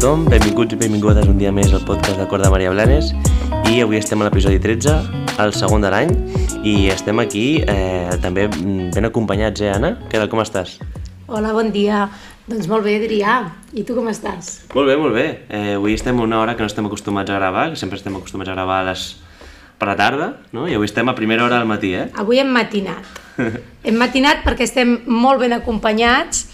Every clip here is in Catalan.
tothom, benvinguts i benvingudes un dia més al podcast de Cor de Maria Blanes i avui estem a l'episodi 13, el segon de l'any i estem aquí eh, també ben acompanyats, eh Anna? Què tal, com estàs? Hola, bon dia. Doncs molt bé, Adrià. I tu com estàs? Molt bé, molt bé. Eh, avui estem a una hora que no estem acostumats a gravar, que sempre estem acostumats a gravar a les... per la tarda, no? I avui estem a primera hora del matí, eh? Avui hem matinat. hem matinat perquè estem molt ben acompanyats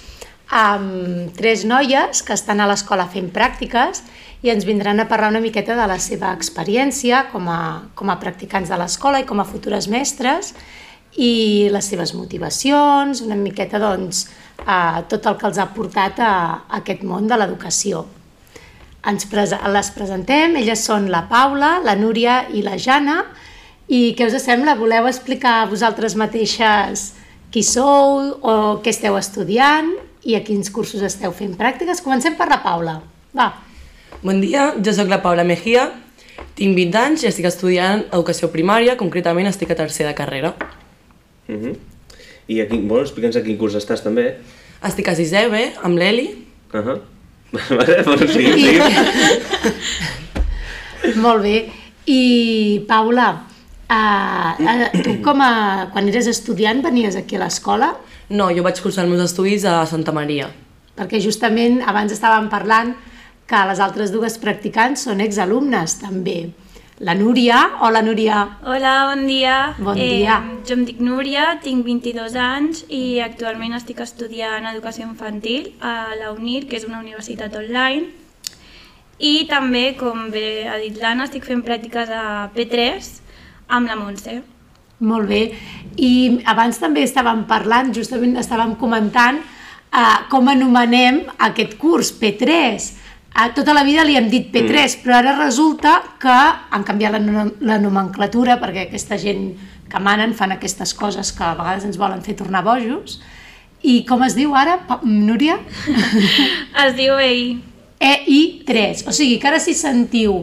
amb tres noies que estan a l'escola fent pràctiques i ens vindran a parlar una miqueta de la seva experiència com a, com a practicants de l'escola i com a futures mestres i les seves motivacions, una miqueta doncs, eh, tot el que els ha portat a, a aquest món de l'educació. Ens prese les presentem, elles són la Paula, la Núria i la Jana, i què us sembla? Voleu explicar vosaltres mateixes qui sou o què esteu estudiant i a quins cursos esteu fent pràctiques? Comencem per la Paula. Va. Bon dia, jo sóc la Paula Mejía, tinc 20 anys i estic estudiant educació primària, concretament estic a tercer de carrera. Uh -huh. I a quin, bueno, explica'ns a quin curs estàs també. Estic a sisè B, amb l'Eli. Uh -huh. vale, bueno, seguim, seguim. Molt bé. I Paula, uh, uh, tu com a, quan eres estudiant venies aquí a l'escola? No, jo vaig cursar els meus estudis a Santa Maria. Perquè justament abans estàvem parlant que les altres dues practicants són exalumnes també. La Núria, hola Núria. Hola, bon dia. Bon dia. Eh, jo em dic Núria, tinc 22 anys i actualment estic estudiant Educació Infantil a la UNIR, que és una universitat online. I també, com bé ha dit l'Anna, estic fent pràctiques a P3 amb la Montse. Molt bé. I abans també estàvem parlant, justament estàvem comentant uh, com anomenem aquest curs, P3. Uh, tota la vida li hem dit P3, mm. però ara resulta que han canviat la, la nomenclatura perquè aquesta gent que manen fan aquestes coses que a vegades ens volen fer tornar bojos. I com es diu ara, Pa- Núria? Es diu EI. EI3. O sigui que ara si sentiu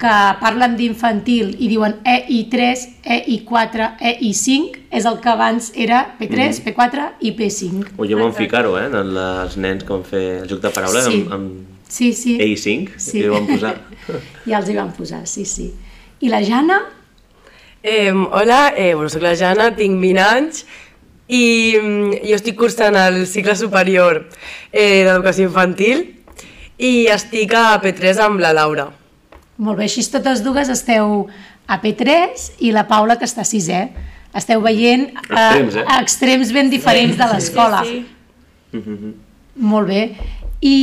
que parlen d'infantil i diuen EI3, EI4, EI5, és el que abans era P3, P4 i P5. O ja vam ficar-ho, eh, en els nens que van fer el joc de paraules Sí. amb, amb Sí, sí. AI5, Sí. que ho van posar. Ja els hi van posar, sí, sí. I la Jana? Eh, hola, eh, bueno, soc la Jana, tinc 20 anys i mm, jo estic cursant el cicle superior eh, d'educació infantil i estic a P3 amb la Laura. Molt bé, així totes dues esteu a P3 i la Paula que està a sisè. Esteu veient eh, Extrems, eh? extrems ben diferents de l'escola. Sí, Molt bé. I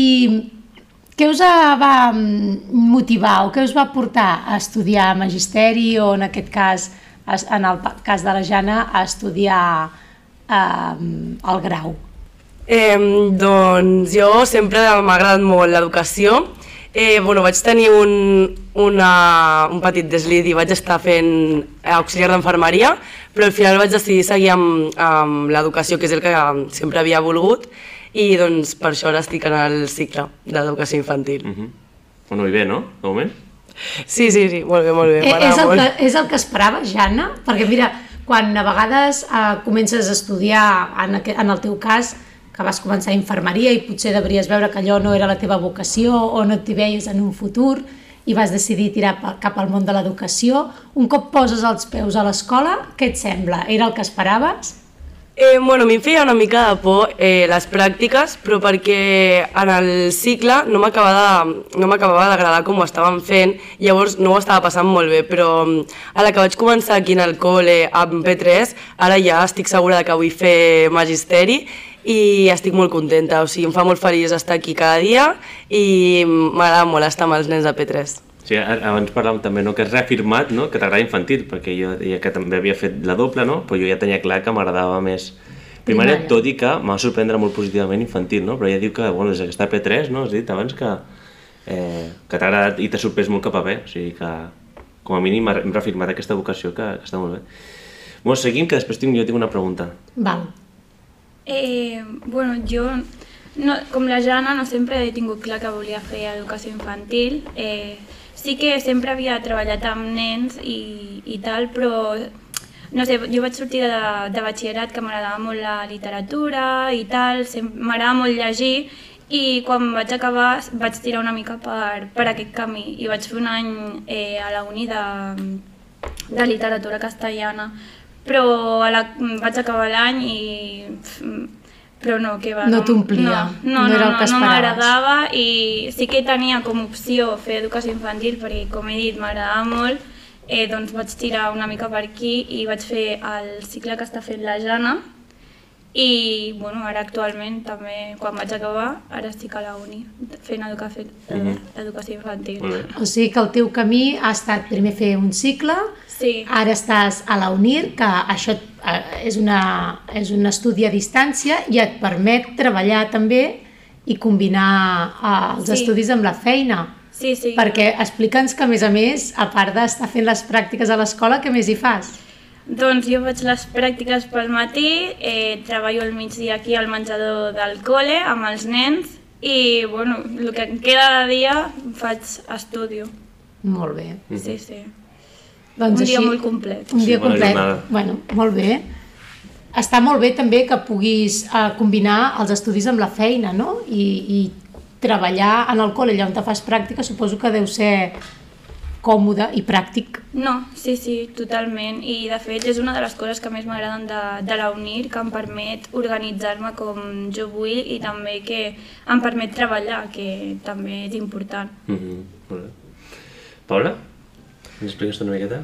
què us va motivar o què us va portar a estudiar magisteri o en aquest cas, en el cas de la Jana, a estudiar eh, el grau? Eh, doncs jo sempre m'ha agradat molt l'educació. Eh, bueno, vaig tenir un, una, un petit deslit i vaig estar fent auxiliar d'enfermeria, però al final vaig decidir seguir amb, amb l'educació, que és el que sempre havia volgut, i doncs per això ara estic en el cicle d'educació infantil. Uh -huh. Bueno, i bé, no? De moment? Sí, sí, sí, molt bé, molt bé, Eh, és, el molt. que, és el que esperava, Jana? Perquè mira, quan a vegades eh, comences a estudiar, en, en el teu cas, que vas començar a infermeria i potser devries veure que allò no era la teva vocació o no t'hi veies en un futur i vas decidir tirar cap al món de l'educació, un cop poses els peus a l'escola, què et sembla? Era el que esperaves? Eh, bueno, a mi em feia una mica de por eh, les pràctiques, però perquè en el cicle no m'acabava no com ho estàvem fent, llavors no ho estava passant molt bé, però mm, a la que vaig començar aquí en el col·le amb P3, ara ja estic segura de que vull fer magisteri i estic molt contenta, o sigui, em fa molt feliç estar aquí cada dia i m'agrada molt estar amb els nens de P3. Sí, abans parlàvem també no, que has reafirmat no, que t'agrada infantil, perquè jo deia que també havia fet la doble, no? però jo ja tenia clar que m'agradava més primària, Primària. tot i que em va sorprendre molt positivament infantil, no? però ja diu que bueno, des que està a P3, no? has dit abans que, eh, que t'ha agradat i t'ha sorprès molt cap a bé, o sigui que com a mínim hem reafirmat aquesta vocació que, que està molt bé. Bueno, seguim, que després tinc, jo tinc una pregunta. Val. Eh, bueno, jo, no, com la Jana, no sempre he tingut clar que volia fer educació infantil. Eh, sí que sempre havia treballat amb nens i, i tal, però no sé, jo vaig sortir de, de batxillerat que m'agradava molt la literatura i tal, m'agradava molt llegir i quan vaig acabar vaig tirar una mica per, per aquest camí i vaig fer un any eh, a la uni de, de literatura castellana però a la, vaig acabar l'any i però no, que va... No t'omplia, no, no no, no, era el no, que no esperaves. m'agradava i sí que tenia com a opció fer educació infantil perquè, com he dit, m'agradava molt, eh, doncs vaig tirar una mica per aquí i vaig fer el cicle que està fent la Jana i bueno, ara actualment també, quan vaig acabar, ara estic a la uni fent educació, Mhm. educació infantil. O sigui que el teu camí ha estat primer fer un cicle, Sí, ara estàs a la UNIR, que això eh, és, una, és un estudi a distància i et permet treballar també i combinar eh, els Sí. estudis amb la feina. sí, sí. Perquè explica'ns que, a més a més, a part d'estar fent les pràctiques a l'escola, què més hi fas? Doncs jo faig les pràctiques pel matí, eh, treballo al migdia aquí al menjador del col·le amb els nens i bueno, el que em queda de dia faig estudio. Molt bé. Sí, sí. Doncs un dia així- molt complet. Un dia Sí, complet. jornada. Bueno, molt bé. Està molt bé també que puguis eh, combinar els estudis amb la feina, no? I, i treballar en el col·le allà on te fas pràctica suposo que deu ser còmode i pràctic. No, sí, sí, totalment. I de fet és una de les coses que més m'agraden de, de la UNIR, que em permet organitzar-me com jo vull i també que em permet treballar, que també és important. Mhm, Molt bé. Paula, ens expliques una miqueta?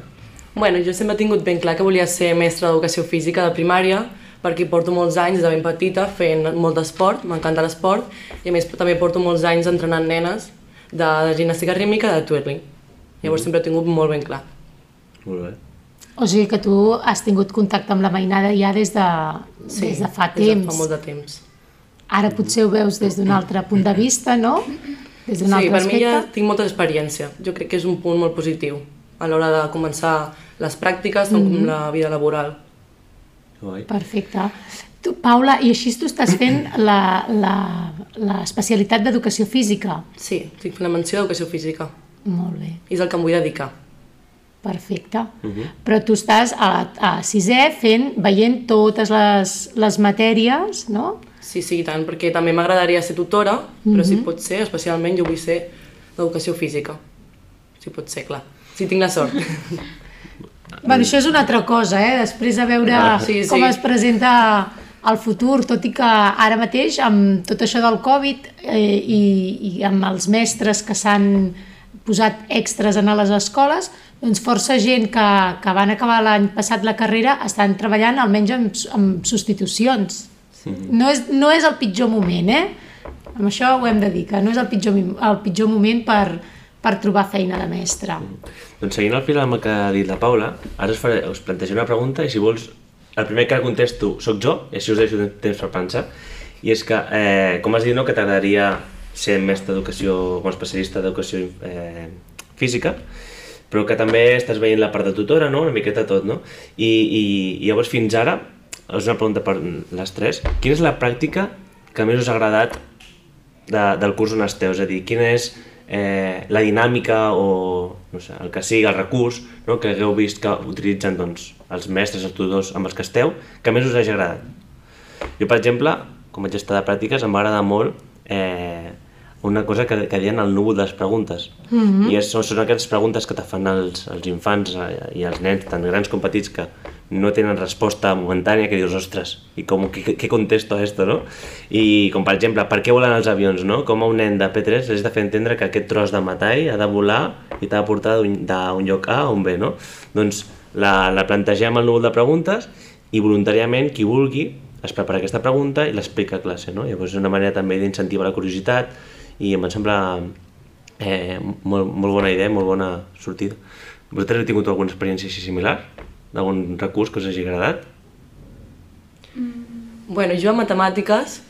Bueno, jo sempre he tingut ben clar que volia ser mestra d'educació física de primària, perquè porto molts anys de ben petita fent molt d'esport, m'encanta l'esport, i a més també porto molts anys entrenant nenes de, de gimnàstica rítmica de twirling. Llavors sempre he tingut molt ben clar. Molt bé. O sigui que tu has tingut contacte amb la mainada ja des de, des de fa Des de temps. fa molt de temps. Ara potser ho veus des d'un altre punt de vista, no? Des d'un Sí, altre per mi ja aspecte. tinc molta experiència. Jo crec que és un punt molt positiu a l'hora de començar les pràctiques tant com la vida laboral. Guai. Perfecte. Tu, Paula, i així tu estàs fent la- la- l'especialitat d'educació física. Sí, estic fent la menció d'educació física Molt bé, i és el que em vull dedicar. perfecte. Però tu estàs a, a sisè fent, veient totes les, les matèries, no? Sí, sí, tant, perquè també m'agradaria ser tutora, però si pot ser, especialment jo vull ser d'educació física. Si pot ser, clar. Si tinc la sort. Bueno, això és una altra cosa, eh? Després de veure Ah, sí, sí. com es presenta el futur, tot i que ara mateix, amb tot això del Covid eh, i, i amb els mestres que s'han posat extras en les escoles, doncs força gent que, que van acabar l'any passat la carrera estan treballant almenys amb, amb substitucions. No, és, no és el pitjor moment, eh? Amb això ho hem de dir, que no és el pitjor, el pitjor moment per, per trobar feina de mestre. Doncs seguint el fil amb el que ha dit la Paula, ara us, faré, us plantejaré una pregunta i si vols, el primer que contesto sóc jo, i així us deixo temps per pensar, i és que, eh, com has dit, no, que t'agradaria ser mestre d'educació, com a especialista d'educació eh, física, però que també estàs veient la part de tutora, no? una miqueta tot, no? I, i, i llavors fins ara, és una pregunta per les tres, quina és la pràctica que més us ha agradat de, del curs on esteu, és a dir, quina és eh, la dinàmica o no sé, el que sigui, el recurs no, que hagueu vist que utilitzen doncs, els mestres, els tutors amb els que esteu, que més us hagi agradat. Jo, per exemple, com vaig estar de pràctiques, em va agradar molt eh, una cosa que, que deien el núvol de les preguntes. Mm -hmm. I és, són, són aquestes preguntes que te fan els, els infants eh, i els nens, tant grans com petits, que no tenen resposta momentània, que dius, ostres, i com, què, què contesto a esto, no? I com per exemple, per què volen els avions, no? Com a un nen de P3 has de fer entendre que aquest tros de metall ha de volar i t'ha de portar d'un lloc A a un B, no? Doncs la, la plantegem al núvol de preguntes i voluntàriament qui vulgui es prepara aquesta pregunta i l'explica a classe, no? Llavors és una manera també d'incentivar la curiositat i em sembla eh, molt, molt bona idea, molt bona sortida. Vosaltres heu tingut alguna experiència així similar? D'algun recurs que us hagi agradat? Bueno, jo a matemàtiques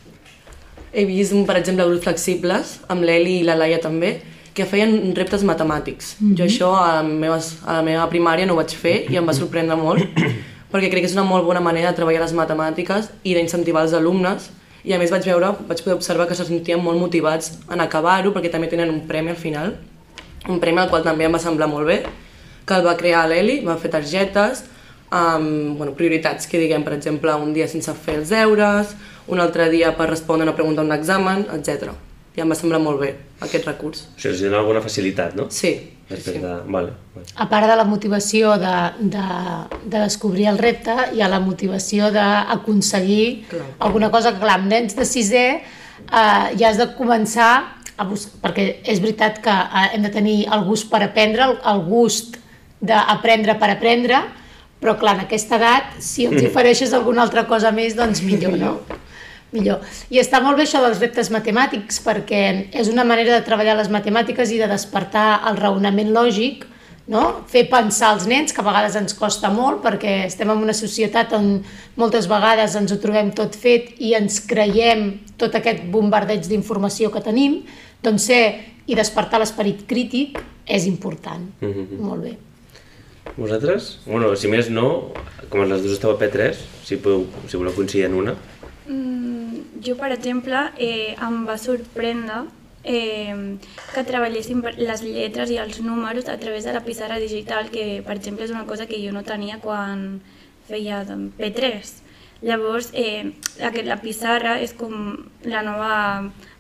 he vist, per exemple, grups flexibles, amb l'Eli i la Laia també, que feien reptes matemàtics. Mm -hmm. Jo això a la, meva, a la meva primària no ho vaig fer i em va sorprendre molt, perquè crec que és una molt bona manera de treballar les matemàtiques i d'incentivar els alumnes, i a més vaig veure, vaig poder observar que se sentien molt motivats en acabar-ho, perquè també tenen un premi al final, un premi al qual també em va semblar molt bé, que el va crear l'Eli, va fer targetes, amb bueno, prioritats que diguem, per exemple, un dia sense fer els deures, un altre dia per respondre una pregunta a un examen, etc. i em va semblar molt bé aquest recurs. O sigui, els dona alguna facilitat, no? Sí, Després sí. de... Vale, vale. A part de la motivació de, de, de descobrir el repte, hi ha la motivació d'aconseguir alguna cosa que, clar, amb nens de sisè eh, ja has de començar a buscar, perquè és veritat que eh, hem de tenir el gust per aprendre, el, el gust d'aprendre per aprendre, però clar, en aquesta edat, si els ofereixes alguna altra cosa més, doncs millor, no? Millor. I està molt bé això dels reptes matemàtics perquè és una manera de treballar les matemàtiques i de despertar el raonament lògic, no? fer pensar als nens, que a vegades ens costa molt perquè estem en una societat on moltes vegades ens ho trobem tot fet i ens creiem tot aquest bombardeig d'informació que tenim, doncs ser i despertar l'esperit crític és important. Mhm. Molt bé. Vosaltres? Bueno, si més no, com les dues esteu a P3, si, podeu, si voleu coincidir en una. Mm, jo, per exemple, eh, em va sorprendre eh, que treballéssim per les lletres i els números a través de la pissarra digital, que, per exemple, és una cosa que jo no tenia quan feia doncs, P3. Llavors, eh, aquest, la pissarra és com la nova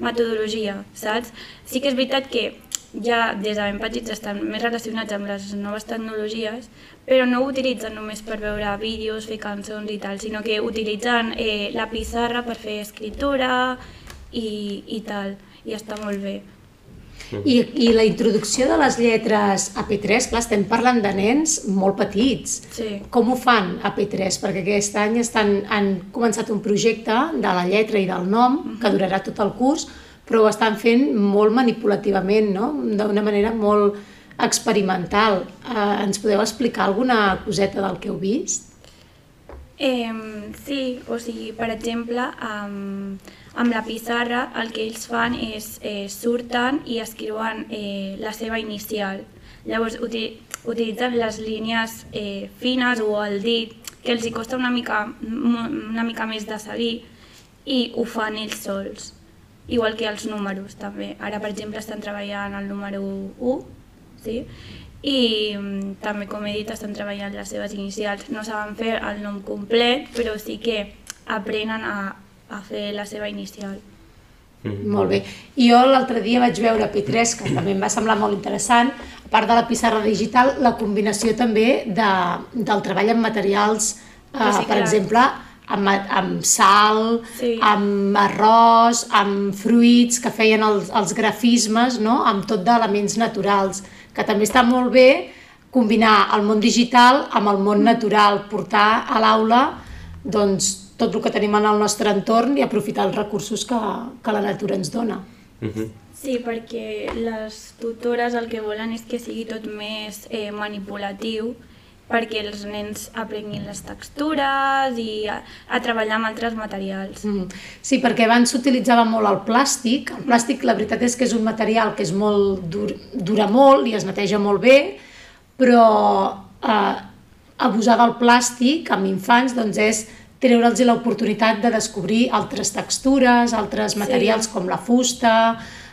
metodologia, saps? Sí que és veritat que ja des de ben petits estan més relacionats amb les noves tecnologies, però no ho utilitzen només per veure vídeos, fer cançons i tal, sinó que utilitzen eh, la pissarra per fer escriptura i, i tal, i està molt bé. I, I la introducció de les lletres a P3, clar, estem parlant de nens molt petits. Sí. Com ho fan a P3? Perquè aquest any estan, han començat un projecte de la lletra i del nom, que durarà tot el curs, però ho estan fent molt manipulativament, no? d'una manera molt experimental. Eh, ens podeu explicar alguna coseta del que heu vist? Eh, sí, o sigui, per exemple, amb, amb la pissarra el que ells fan és eh, surten i escriuen eh, la seva inicial. Llavors uti utilitzen les línies eh, fines o el dit, que els hi costa una mica, una mica més de seguir, i ho fan ells sols. Igual que els números també. Ara, per exemple, estan treballant el número 1, sí? i mm, també, com he dit, estan treballant les seves inicials. No saben fer el nom complet, però sí que aprenen a, a fer la seva inicial. Mhm. Molt bé. I jo l'altre dia vaig veure P3, que també em va semblar molt interessant, a part de la pissarra digital, la combinació també de, del treball amb materials, eh, per exemple, amb, amb sal, Sí. amb arròs, amb fruits, que feien els, els grafismes, no? amb tot d'elements naturals, que també està molt bé combinar el món digital amb el món natural, portar a l'aula doncs, tot el que tenim en el nostre entorn i aprofitar els recursos que, que la natura ens dona. Mhm. Sí, perquè les tutores el que volen és que sigui tot més eh, manipulatiu perquè els nens aprenguin les textures i a, a treballar amb altres materials. Mm. Sí, perquè abans s'utilitzava molt el plàstic. El plàstic, la veritat és que és un material que és molt dur, dura molt i es neteja molt bé, però eh, abusar del plàstic amb infants doncs és treure'ls l'oportunitat de descobrir altres textures, altres materials sí. com la fusta,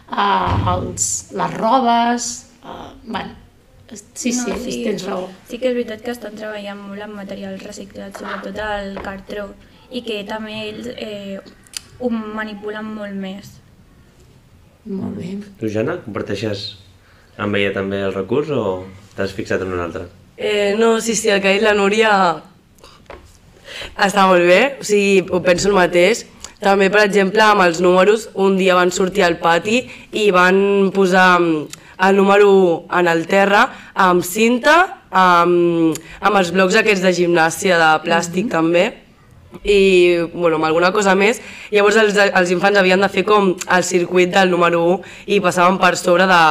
eh, els, les robes... Eh, bueno, sí, sí, no, sí, tens raó. Sí que és veritat que estan treballant molt amb materials reciclats, sobretot el cartró, i que també ells eh, ho manipulen molt més. Molt bé. Tu, Jana, comparteixes amb ella també el recurs o t'has fixat en un altre? Eh, no, sí, sí, el que ha dit la Núria està molt bé, o sigui, ho penso el mateix. També, per exemple, amb els números, un dia van sortir al pati i van posar el número 1 en el terra amb cinta, amb, amb els blocs aquests de gimnàsia de plàstic també, i bueno, amb alguna cosa més. Llavors els, els infants havien de fer com el circuit del número 1 i passaven per sobre de,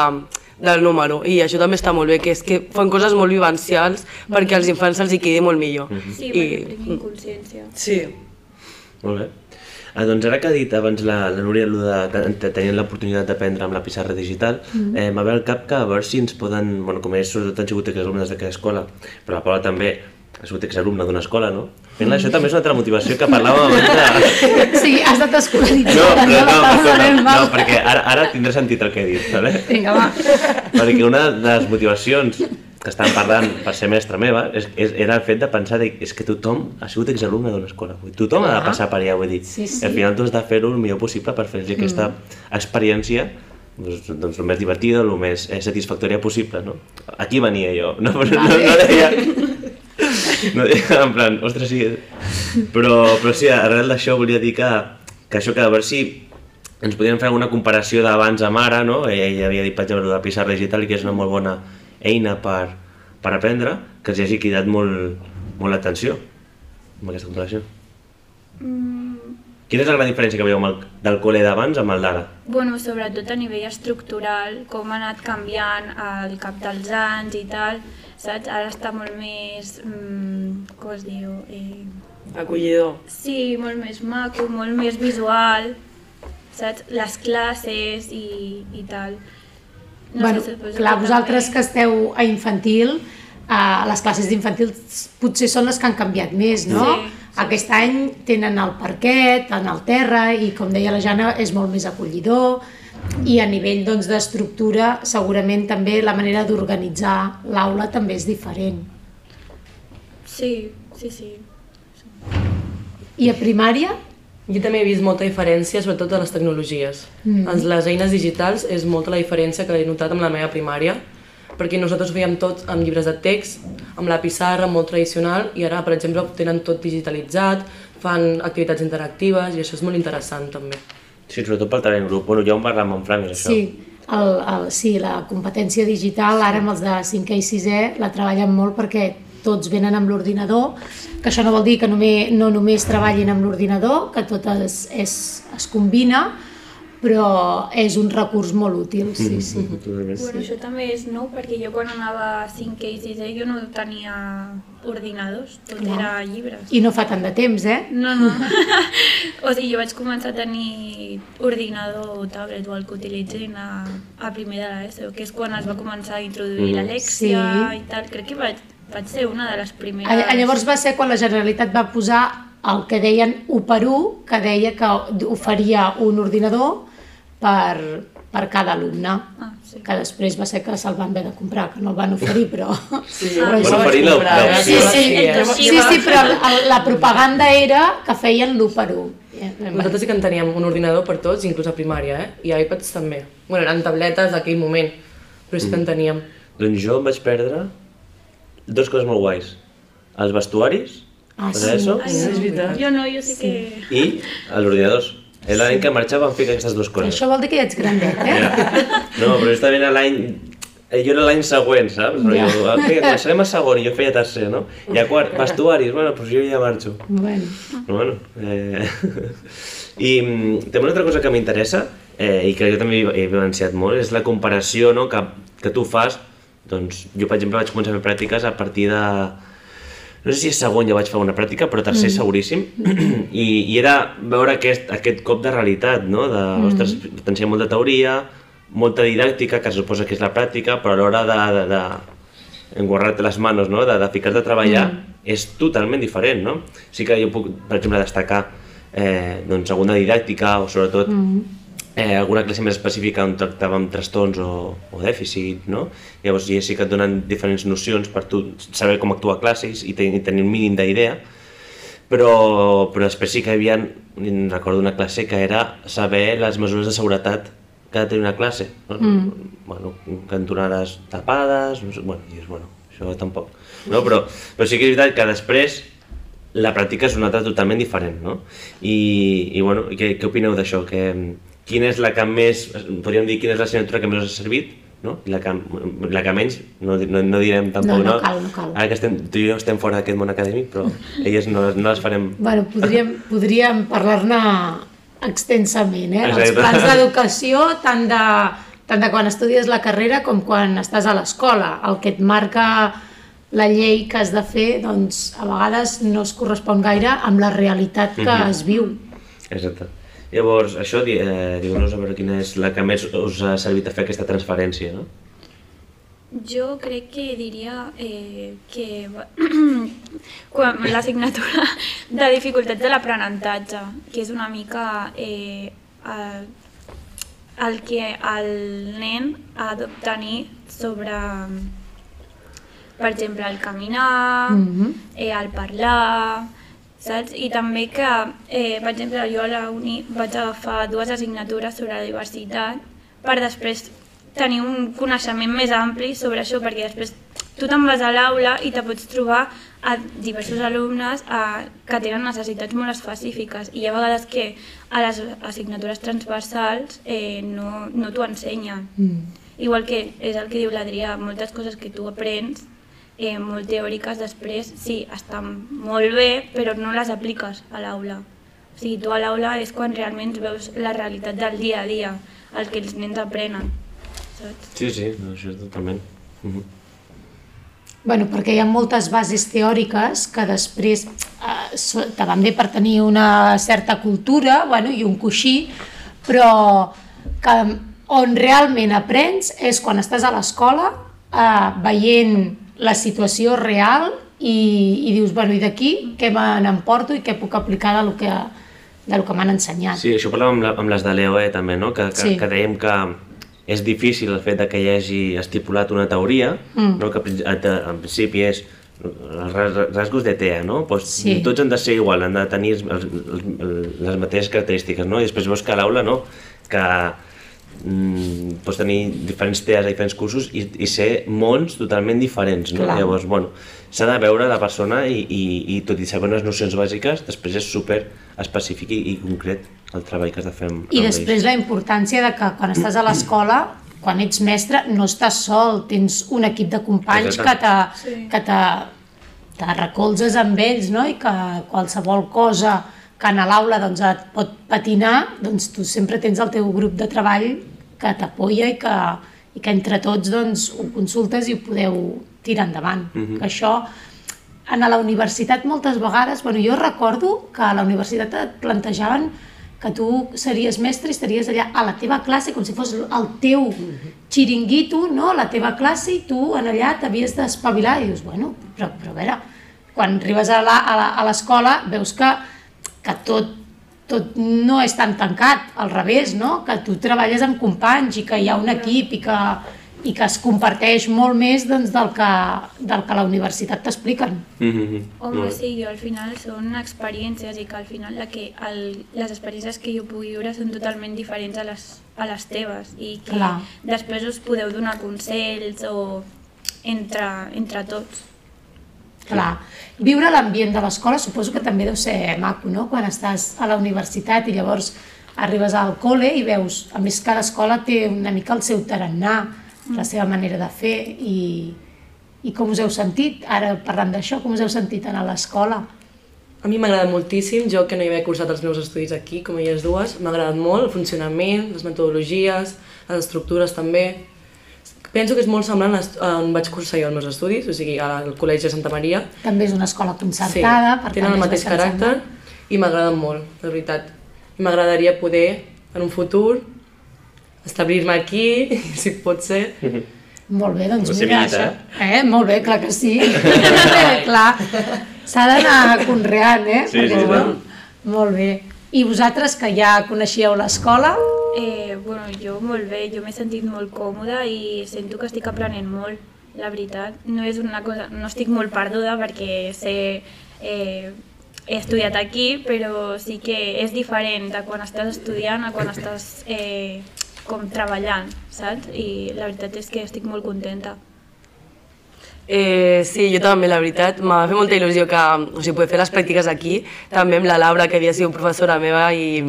del número. I això també està molt bé, que és que fan coses molt vivencials perquè als infants se'ls hi quedi molt millor. Sí, I, perquè tinguin consciència. sí. Molt bé. Ah, doncs ara que ha dit abans la, la Núria allò de que te- tenien l'oportunitat d'aprendre amb la pissarra digital, mm. eh, m'ha ve al cap que a veure si ens poden, bueno, com ells sobretot han sigut exalumnes d'aquesta escola, però la Paula també ha sigut exalumna d'una escola, no? Fent això també és una altra motivació que parlàvem abans de... Sí, has estat escolaritzada. No, però no, escolta, del no, Mal. perquè ara, ara tindrà sentit el que he dit, ¿vale? Vinga, va. perquè una de les motivacions que estàvem parlant per ser mestra meva, és, és, era el fet de pensar que és que tothom ha sigut exalumne d'una escola. Vull tothom ha de passar per allà, vull dir. Sí, sí. Al final tu has de fer-ho el millor possible per fer-los aquesta experiència doncs, doncs el més divertida, el més eh, satisfactòria possible, no? Aquí venia jo, no, no, no, no deia... No deia en plan, ostres, sí... Però, però sí, arrel d'això volia dir que, que això que a veure si ens podríem fer alguna comparació d'abans amb ara, no? Ella, ella havia dit, per exemple, la pissarra digital, que és una molt bona eina per, per aprendre, que els hagi cridat molt, molt l'atenció amb aquesta comparació. Quina és la gran diferència que veieu amb el, del col·le d'abans amb el d'ara? Bueno, sobretot a nivell estructural, com ha anat canviant al cap dels anys i tal, saps? Ara està molt més... Mm, com es diu? Eh, Acollidor. sí, molt més maco, molt més visual, saps? Les classes i, i tal. Bueno, si suposo clar, vosaltres que esteu a infantil, eh, les classes d'infantil potser són les que han canviat més, no? Sí, sí. Aquest any tenen el parquet, en el terra, i com deia la Jana, és molt més acollidor, i a nivell doncs, d'estructura segurament també la manera d'organitzar l'aula també és diferent. Sí, sí, sí. I a primària? Jo també he vist molta diferència, sobretot de les tecnologies. Mm. En les eines digitals és molta la diferència que he notat amb la meva primària, perquè nosaltres ho fèiem tot amb llibres de text, amb la pissarra, molt tradicional, i ara, per exemple, ho tenen tot digitalitzat, fan activitats interactives, i això és molt interessant també. Sí, sobretot pel en grup. Bueno, ja ho parlàvem amb Fran, és això. Sí, el, el, sí, la competència digital, ara amb els de 5è i 6è, la treballen molt perquè tots venen amb l'ordinador, que això no vol dir que només, no només treballin amb l'ordinador, que tot es, és, es combina, però és un recurs molt útil, sí, sí. Totalment. Bueno, això també és nou, perquè jo quan anava a 5è i 6è jo no tenia ordinadors, tot Clar. era llibres. I no fa tant de temps, eh? No, no. o sigui, jo vaig començar a tenir ordinador o tablet o el que utilitzin a, a primer de l'ESO, que és quan es va començar a introduir Mm. l'Alexia Sí. i tal. Crec que vaig, vaig ser una de les primeres. A, a llavors va ser quan la Generalitat va posar el que deien 1 per 1, que deia que oferia un ordinador per, per cada alumne. Ah, sí. que després va ser que se'l van haver de comprar, que no el van oferir, però... Sí, però això- oferir la- la- Sí, sí, eh? sí, sí, sí, però el- la propaganda era que feien l'1 per 1. Nosaltres sí que en teníem un ordinador per tots, inclús a primària, eh? I iPads també. Bueno, eren tabletes d'aquell moment, però sí que en teníem. Doncs jo em vaig perdre dues coses molt guais. Els vestuaris, Ah, sí. l'ESO, Ai, Sí, és veritat. Jo no, jo sí que... i els ordinadors. Era l'any que marxava em fica aquestes dues coses. Això vol dir que ja ets grandet, eh? No, però justament l'any... eh, Jo era l'any següent, saps? Però Ja. jo, vinga, començarem a segon i jo feia tercer, no? I a quart, vestuaris, bueno, doncs jo ja marxo. Bueno, bueno, eh... I mm, també una altra cosa que m'interessa, eh, i que jo també he vivenciat molt, és la comparació no, que, que tu fas. Doncs jo, per exemple, vaig començar a fer pràctiques a partir de... No sé si és segon ja vaig fer una pràctica, però tercer mm. seguríssim. I, I era veure aquest, aquest cop de realitat, no? De, mm. ostres, t'ensenya molta teoria, molta didàctica, que suposa que és la pràctica, però a l'hora de, de, de enguarrar-te les manos, no? de, de ficar-te a treballar, mm. és totalment diferent, no? Sí que jo puc, per exemple, destacar eh, doncs, alguna didàctica o sobretot mm. Eh, alguna classe més específica on tractàvem trastorns o, o dèficit, no? Llavors ja sí que et donen diferents nocions per tu saber com actuar a classes i, ten, i tenir un mínim d'idea, però, però després sí que hi havia, recordo una classe que era saber les mesures de seguretat que ha de tenir una classe. No? Mm. Bueno, cantonades tapades, no sé, bueno, dius, bueno, això tampoc. No? Però, però sí que és veritat que després la pràctica és una altra totalment diferent, no? I, i bueno, què, què opineu d'això? Que, quina és la que més, podríem dir quina és l'assignatura que més us ha servit, no? I la que, la que menys, no, no, no direm tampoc, No, no cal, no cal. Ara que estem, tu i jo estem fora d'aquest món acadèmic, però elles no, no les farem... bueno podríem, podríem parlar-ne extensament, eh? Els Exacte. plans d'educació, tant de, tant de quan estudies la carrera com quan estàs a l'escola. El que et marca la llei que has de fer, doncs, a vegades no es correspon gaire amb la realitat que Mhm. es viu. Exacte. Llavors, això, eh, digueu-nos a veure quina és la que més us ha servit a fer aquesta transferència, no? Jo crec que diria eh, que quan l'assignatura de dificultats de l'aprenentatge, que és una mica eh, el, el que el nen ha d'obtenir sobre per exemple, el caminar, mm -hmm. eh, el parlar, saps? I també que, eh, per exemple, jo a la uni vaig agafar dues assignatures sobre la diversitat per després tenir un coneixement més ampli sobre això, perquè després tu te'n vas a l'aula i te pots trobar a diversos alumnes a, que tenen necessitats molt específiques i hi ha vegades que a les assignatures transversals eh, no, no t'ho ensenyen. Mm. Igual que és el que diu l'Adrià, moltes coses que tu aprens eh, molt teòriques després, sí, estan molt bé, però no les apliques a l'aula. O sigui, tu a l'aula és quan realment veus la realitat del dia a dia, el que els nens aprenen. Saps? Sí, sí, no, això és totalment. Mm -hmm. Bueno, perquè hi ha moltes bases teòriques que després eh, te van bé per tenir una certa cultura bueno, i un coixí, però que on realment aprens és quan estàs a l'escola eh, veient la situació real i, i dius, bueno, i d'aquí què me n'emporto i què puc aplicar de lo que, de lo que m'han ensenyat. Sí, això parlàvem amb, la, amb les de l'EOE també, no? que, que, Sí. que dèiem que és difícil el fet de que hi hagi estipulat una teoria, mm. no? que en principi és els ras- rasgos de TEA, no? Pues Sí. Tots han de ser igual, han de tenir els, els, les mateixes característiques, no? I després veus que a l'aula no, que mm, pots tenir diferents TEAs a diferents cursos i, i ser mons totalment diferents, no? Clar. Llavors, bueno, s'ha de veure la persona i, i, i tot i saber unes nocions bàsiques, després és super específic i, i concret el treball que has de fer amb, I amb després ells. la importància de que quan estàs a l'escola, quan ets mestre, no estàs sol, tens un equip de companys que te, Sí. que te, te recolzes amb ells, no? I que qualsevol cosa que a l'aula doncs, et pot patinar, doncs tu sempre tens el teu grup de treball que t'apoya i que, i que entre tots doncs, ho consultes i ho podeu tirar endavant. que això en la universitat moltes vegades, bueno, jo recordo que a la universitat et plantejaven que tu series mestre i estaries allà a la teva classe com si fos el teu xiringuito, no? la teva classe i tu en allà t'havies d'espavilar i dius, bueno, però, però a veure, quan arribes a l'escola veus que, que tot, tot no és tan tancat, al revés, no? que tu treballes amb companys i que hi ha un equip i que, i que es comparteix molt més doncs, del, que, del que la universitat t'expliquen. Mm -hmm. Home, sí, jo al final són experiències i que al final la que el, les experiències que jo pugui viure són totalment diferents a les, a les teves i que Clar. després us podeu donar consells o entre, entre tots. Clar, viure l'ambient de l'escola suposo que també deu ser maco, no? Quan estàs a la universitat i llavors arribes al col·le i veus, a més cada escola té una mica el seu tarannà, la seva manera de fer i, i com us heu sentit, ara parlant d'això, com us heu sentit anar a l'escola? A mi m'ha agradat moltíssim, jo que no hi havia cursat els meus estudis aquí, com elles dues, m'ha agradat molt el funcionament, les metodologies, les estructures també. Penso que és molt semblant a on vaig cursar jo els meus estudis, o sigui, al Col·legi de Santa Maria. També és una escola concertada, per tenen tant el mateix caràcter i m'agraden molt, de veritat. I m'agradaria poder, en un futur, establir-me aquí, si pot ser. Molt bé, doncs mira, això... Eh? Molt bé, clar que sí. eh, clar, s'ha d'anar conreant, eh? Sí, sí, Perquè, sí. bueno, Molt bé. I vosaltres, que ja coneixíeu l'escola, Eh, bueno, jo molt bé, jo m'he sentit molt còmoda i sento que estic aprenent molt, la veritat. No és una cosa, no estic molt perduda perquè sé, eh, he estudiat aquí, però sí que és diferent de quan estàs estudiant a quan estàs eh, com treballant, saps? I la veritat és que estic molt contenta. Eh, sí, jo també, la veritat, m'ha fet molta il·lusió que o sigui, poder fer les pràctiques aquí, també amb la Laura, que havia sigut professora meva, i,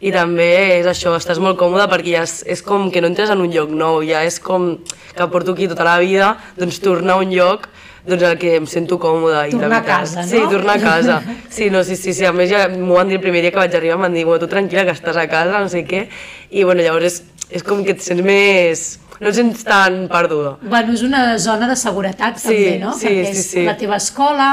i també és això, estàs molt còmode perquè ja és, és com que no entres en un lloc nou, ja és com que porto aquí tota la vida, doncs tornar a un lloc doncs el que em sento còmoda. i Tornar a veritat, casa, no? Sí, tornar a casa. Sí, no, sí, sí, sí. a més ja m'ho van dir el primer dia que vaig arribar, m'han dit, bueno, tu tranquil·la que estàs a casa, no sé què, i bueno, llavors és, és com que et sents més... no et sents tan perduda. bueno, és una zona de seguretat Sí, també, no? sí, Perquè sí, és sí. la teva escola,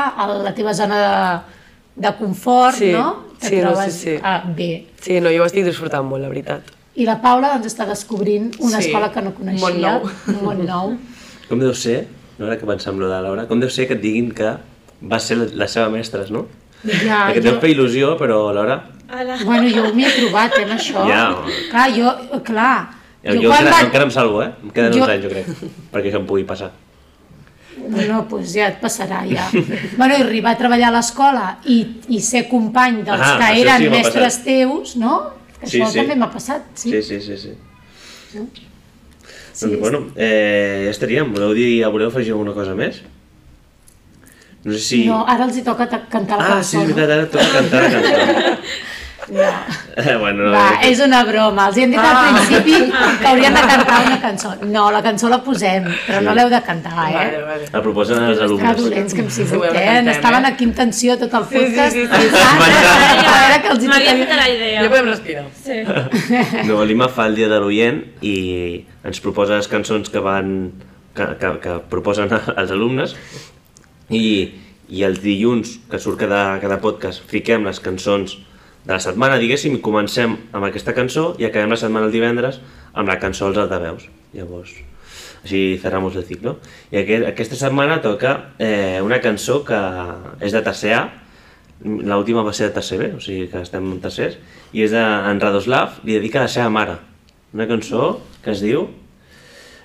la teva zona de, de confort, Sí, no? Que sí, no, trobes sí, sí. ah, bé. Sí, no, jo ho estic disfrutant molt, la veritat. I la Paula doncs, està descobrint una Sí, escola que no coneixia. món nou. Món nou. Com deu ser, no ara que pensar amb lo de Laura, com deu ser que et diguin que va ser la, la seva mestra, no? Ja, Perquè jo, deu fer il·lusió, però alhora... bueno, jo m'hi he trobat, eh, amb això. Ja. Clar, jo, clar, Jo, jo, encara, encara em salvo, eh? Em queden Jo- uns anys, jo crec, perquè això em pugui passar. No, no, doncs ja et passarà, ja. bueno, i arribar a treballar a l'escola i, i ser company dels Ah, que eren sí mestres passat. teus, no? Que Sí, Això sí. també m'ha passat, sí. Sí, sí, sí, sí. Doncs, bueno, eh, ja estaríem. Voleu dir, voleu afegir alguna cosa més? No sé si... No, ara els hi toca ta- cantar la ah, sí, cançó, és veritat, ara toca cantar la cançó. No? Eh, bueno, no, Va, eh, és una broma. Els hem dit al principi que haurien de cantar una cançó. No, la cançó la posem, però no l'heu de cantar, Vale, eh? vale. la proposen els Que alumnes. dolents que hem Sí, sigut, eh? cantem, Estaven eh? aquí amb tensió tot el Sí, sí, podcast. sí, sí. pensant A veure que els hi tocaria. la idea. Ja podem respirar. Sí. No, l'Ima fa el dia de l'oient i ens proposa les cançons que van que, que, que proposen els alumnes i, i els dilluns que surt cada, cada podcast fiquem les cançons de la setmana, diguéssim, i comencem amb aquesta cançó i acabem la setmana el divendres amb la cançó als altaveus. Llavors, així cerramos el ciclo. I aquest, aquesta setmana toca eh, una cançó que és de tercer A, l'última va ser de tercer B, o sigui que estem en tercers, i és d'en Radoslav, li dedica a la seva mare. Una cançó que es diu,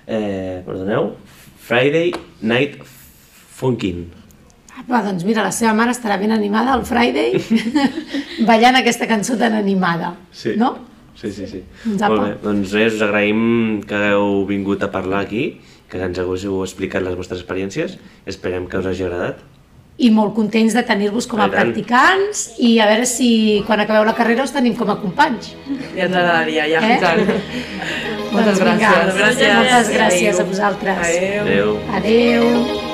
eh, perdoneu, Friday Night Funkin'. Va, doncs mira, la seva mare estarà ben animada el Friday ballant aquesta cançó tan animada, Sí. no? Sí, sí, sí. Doncs. Molt bé, doncs res, us agraïm que hagueu vingut a parlar aquí, que ens haguéssiu explicat les vostres experiències, esperem que us hagi agradat. I molt contents de tenir-vos com a I tant. practicants i a veure si quan acabeu la carrera us tenim com a companys. Ja ens agradaria, ja. Eh? Tant. Moltes Doncs vinga, gràcies. Moltes gràcies a vosaltres. Adéu. Adéu. Adeu.